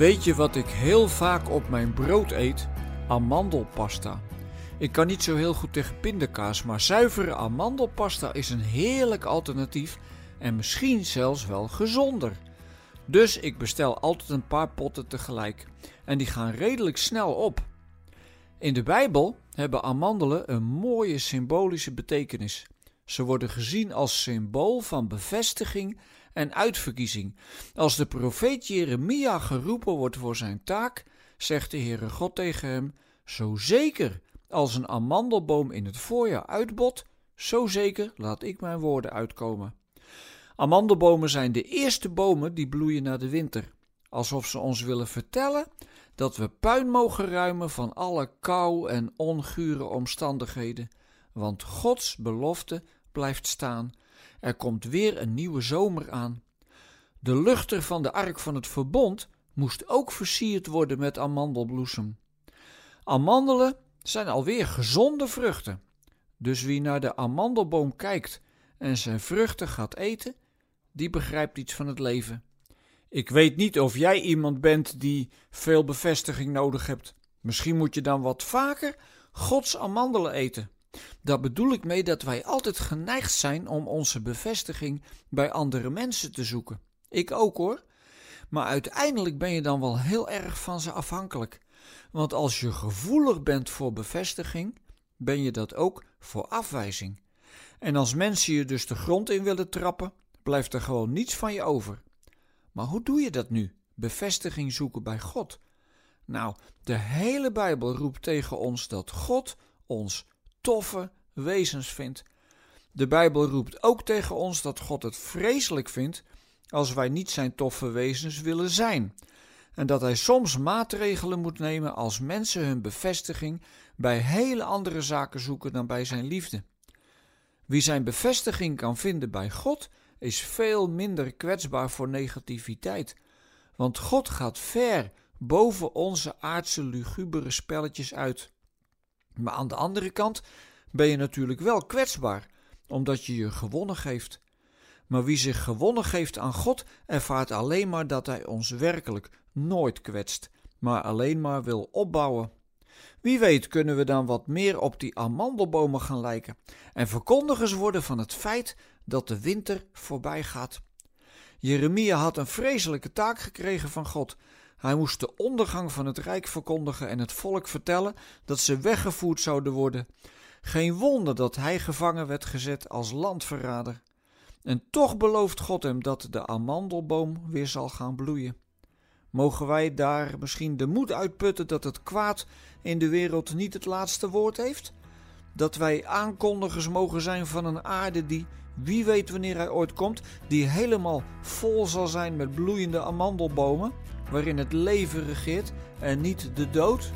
Weet je wat ik heel vaak op mijn brood eet? Amandelpasta. Ik kan niet zo heel goed tegen pindakaas, maar zuivere amandelpasta is een heerlijk alternatief en misschien zelfs wel gezonder. Dus ik bestel altijd een paar potten tegelijk en die gaan redelijk snel op. In de Bijbel hebben amandelen een mooie symbolische betekenis. Ze worden gezien als symbool van bevestiging en uitverkiezing. Als de profeet Jeremia geroepen wordt voor zijn taak, zegt de Heere God tegen hem: Zo zeker als een amandelboom in het voorjaar uitbot, zo zeker laat ik mijn woorden uitkomen. Amandelbomen zijn de eerste bomen die bloeien na de winter, alsof ze ons willen vertellen dat we puin mogen ruimen van alle kou en ongure omstandigheden, want Gods belofte blijft staan. Er komt weer een nieuwe zomer aan. De luchter van de ark van het verbond moest ook versierd worden met amandelbloesem. Amandelen zijn alweer gezonde vruchten. Dus wie naar de amandelboom kijkt en zijn vruchten gaat eten, die begrijpt iets van het leven. Ik weet niet of jij iemand bent die veel bevestiging nodig hebt. Misschien moet je dan wat vaker Gods amandelen eten. Daar bedoel ik mee dat wij altijd geneigd zijn om onze bevestiging bij andere mensen te zoeken. Ik ook hoor. Maar uiteindelijk ben je dan wel heel erg van ze afhankelijk. Want als je gevoelig bent voor bevestiging, ben je dat ook voor afwijzing. En als mensen je dus de grond in willen trappen, blijft er gewoon niets van je over. Maar hoe doe je dat nu? Bevestiging zoeken bij God. Nou, de hele Bijbel roept tegen ons dat God ons toffe wezens vindt. De Bijbel roept ook tegen ons dat God het vreselijk vindt als wij niet zijn toffe wezens willen zijn. En dat hij soms maatregelen moet nemen als mensen hun bevestiging bij hele andere zaken zoeken dan bij zijn liefde. Wie zijn bevestiging kan vinden bij God, is veel minder kwetsbaar voor negativiteit. Want God gaat ver boven onze aardse lugubere spelletjes uit. Maar aan de andere kant ben je natuurlijk wel kwetsbaar, omdat je je gewonnen geeft. Maar wie zich gewonnen geeft aan God, ervaart alleen maar dat Hij ons werkelijk nooit kwetst, maar alleen maar wil opbouwen. Wie weet kunnen we dan wat meer op die amandelbomen gaan lijken en verkondigers worden van het feit dat de winter voorbij gaat. Jeremia had een vreselijke taak gekregen van God. Hij moest de ondergang van het rijk verkondigen en het volk vertellen dat ze weggevoerd zouden worden. Geen wonder dat hij gevangen werd gezet als landverrader. En toch belooft God hem dat de amandelboom weer zal gaan bloeien. Mogen wij daar misschien de moed uitputten dat het kwaad in de wereld niet het laatste woord heeft? Dat wij aankondigers mogen zijn van een aarde die, wie weet wanneer hij ooit komt, die helemaal vol zal zijn met bloeiende amandelbomen, waarin het leven regeert en niet de dood?